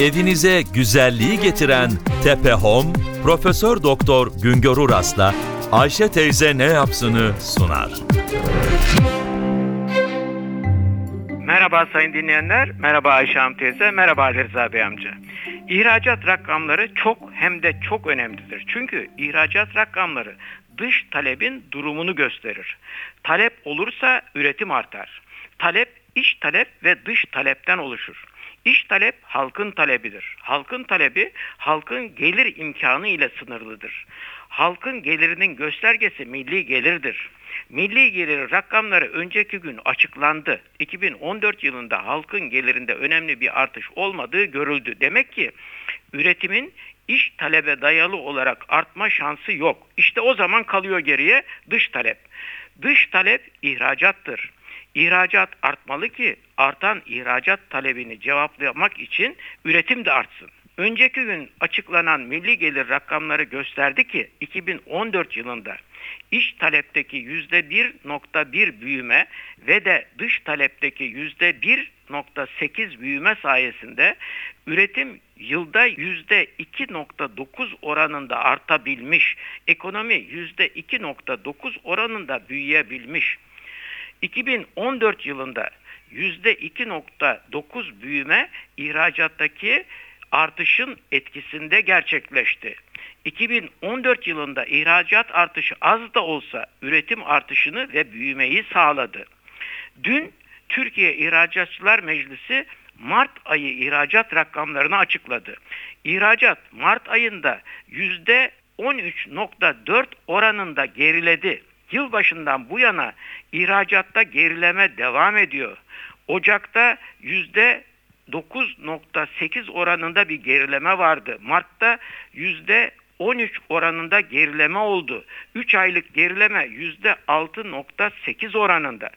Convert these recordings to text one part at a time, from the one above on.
Evinize güzelliği getiren Tepe Home, Profesör Doktor Güngör Uras'la Ayşe teyze ne yapsını sunar. Merhaba sayın dinleyenler, merhaba Ayşe Hanım teyze, merhaba Ali Rıza Bey amca. İhracat rakamları çok hem de çok önemlidir. Çünkü ihracat rakamları dış talebin durumunu gösterir. Talep olursa üretim artar. Talep iç talep ve dış talepten oluşur. İş talep halkın talebidir. Halkın talebi halkın gelir imkanı ile sınırlıdır. Halkın gelirinin göstergesi milli gelirdir. Milli gelir rakamları önceki gün açıklandı. 2014 yılında halkın gelirinde önemli bir artış olmadığı görüldü. Demek ki üretimin iş talebe dayalı olarak artma şansı yok. İşte o zaman kalıyor geriye dış talep. Dış talep ihracattır. İhracat artmalı ki artan ihracat talebini cevaplamak için üretim de artsın. Önceki gün açıklanan milli gelir rakamları gösterdi ki 2014 yılında iç talepteki %1.1 büyüme ve de dış talepteki %1.8 büyüme sayesinde üretim yılda %2.9 oranında artabilmiş, ekonomi %2.9 oranında büyüyebilmiş. 2014 yılında %2.9 büyüme ihracattaki artışın etkisinde gerçekleşti. 2014 yılında ihracat artışı az da olsa üretim artışını ve büyümeyi sağladı. Dün Türkiye İhracatçılar Meclisi Mart ayı ihracat rakamlarını açıkladı. İhracat Mart ayında %13.4 oranında geriledi. Yılbaşından bu yana ihracatta gerileme devam ediyor. Ocak'ta yüzde 9.8 oranında bir gerileme vardı. Mart'ta yüzde 13 oranında gerileme oldu. 3 aylık gerileme yüzde 6.8 oranında.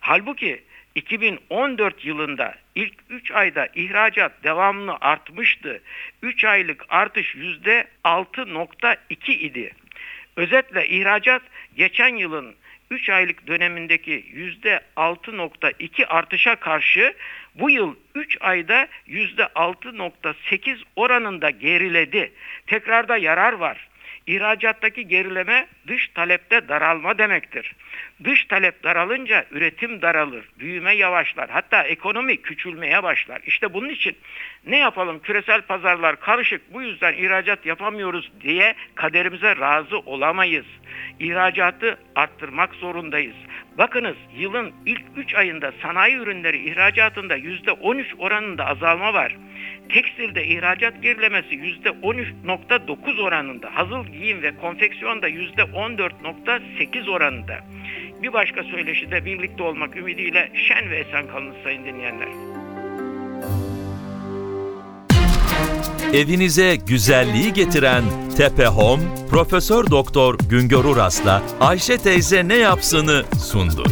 Halbuki 2014 yılında ilk 3 ayda ihracat devamlı artmıştı. 3 aylık artış yüzde 6.2 idi. Özetle ihracat geçen yılın 3 aylık dönemindeki %6.2 artışa karşı bu yıl 3 ayda %6.8 oranında geriledi. Tekrarda yarar var. İhracattaki gerileme dış talepte daralma demektir. Dış talep daralınca üretim daralır, büyüme yavaşlar, hatta ekonomi küçülmeye başlar. İşte bunun için ne yapalım küresel pazarlar karışık bu yüzden ihracat yapamıyoruz diye kaderimize razı olamayız. İhracatı arttırmak zorundayız. Bakınız yılın ilk 3 ayında sanayi ürünleri ihracatında %13 oranında azalma var. Tekstilde ihracat gerilemesi %13.9 oranında. Hazır giyim ve konfeksiyonda %14.8 oranında. Bir başka söyleşide birlikte olmak ümidiyle şen ve esen kalın sayın dinleyenler. Evinize güzelliği getiren Tepe Home, Profesör Doktor Güngör Uras'la Ayşe teyze ne yapsını sundu.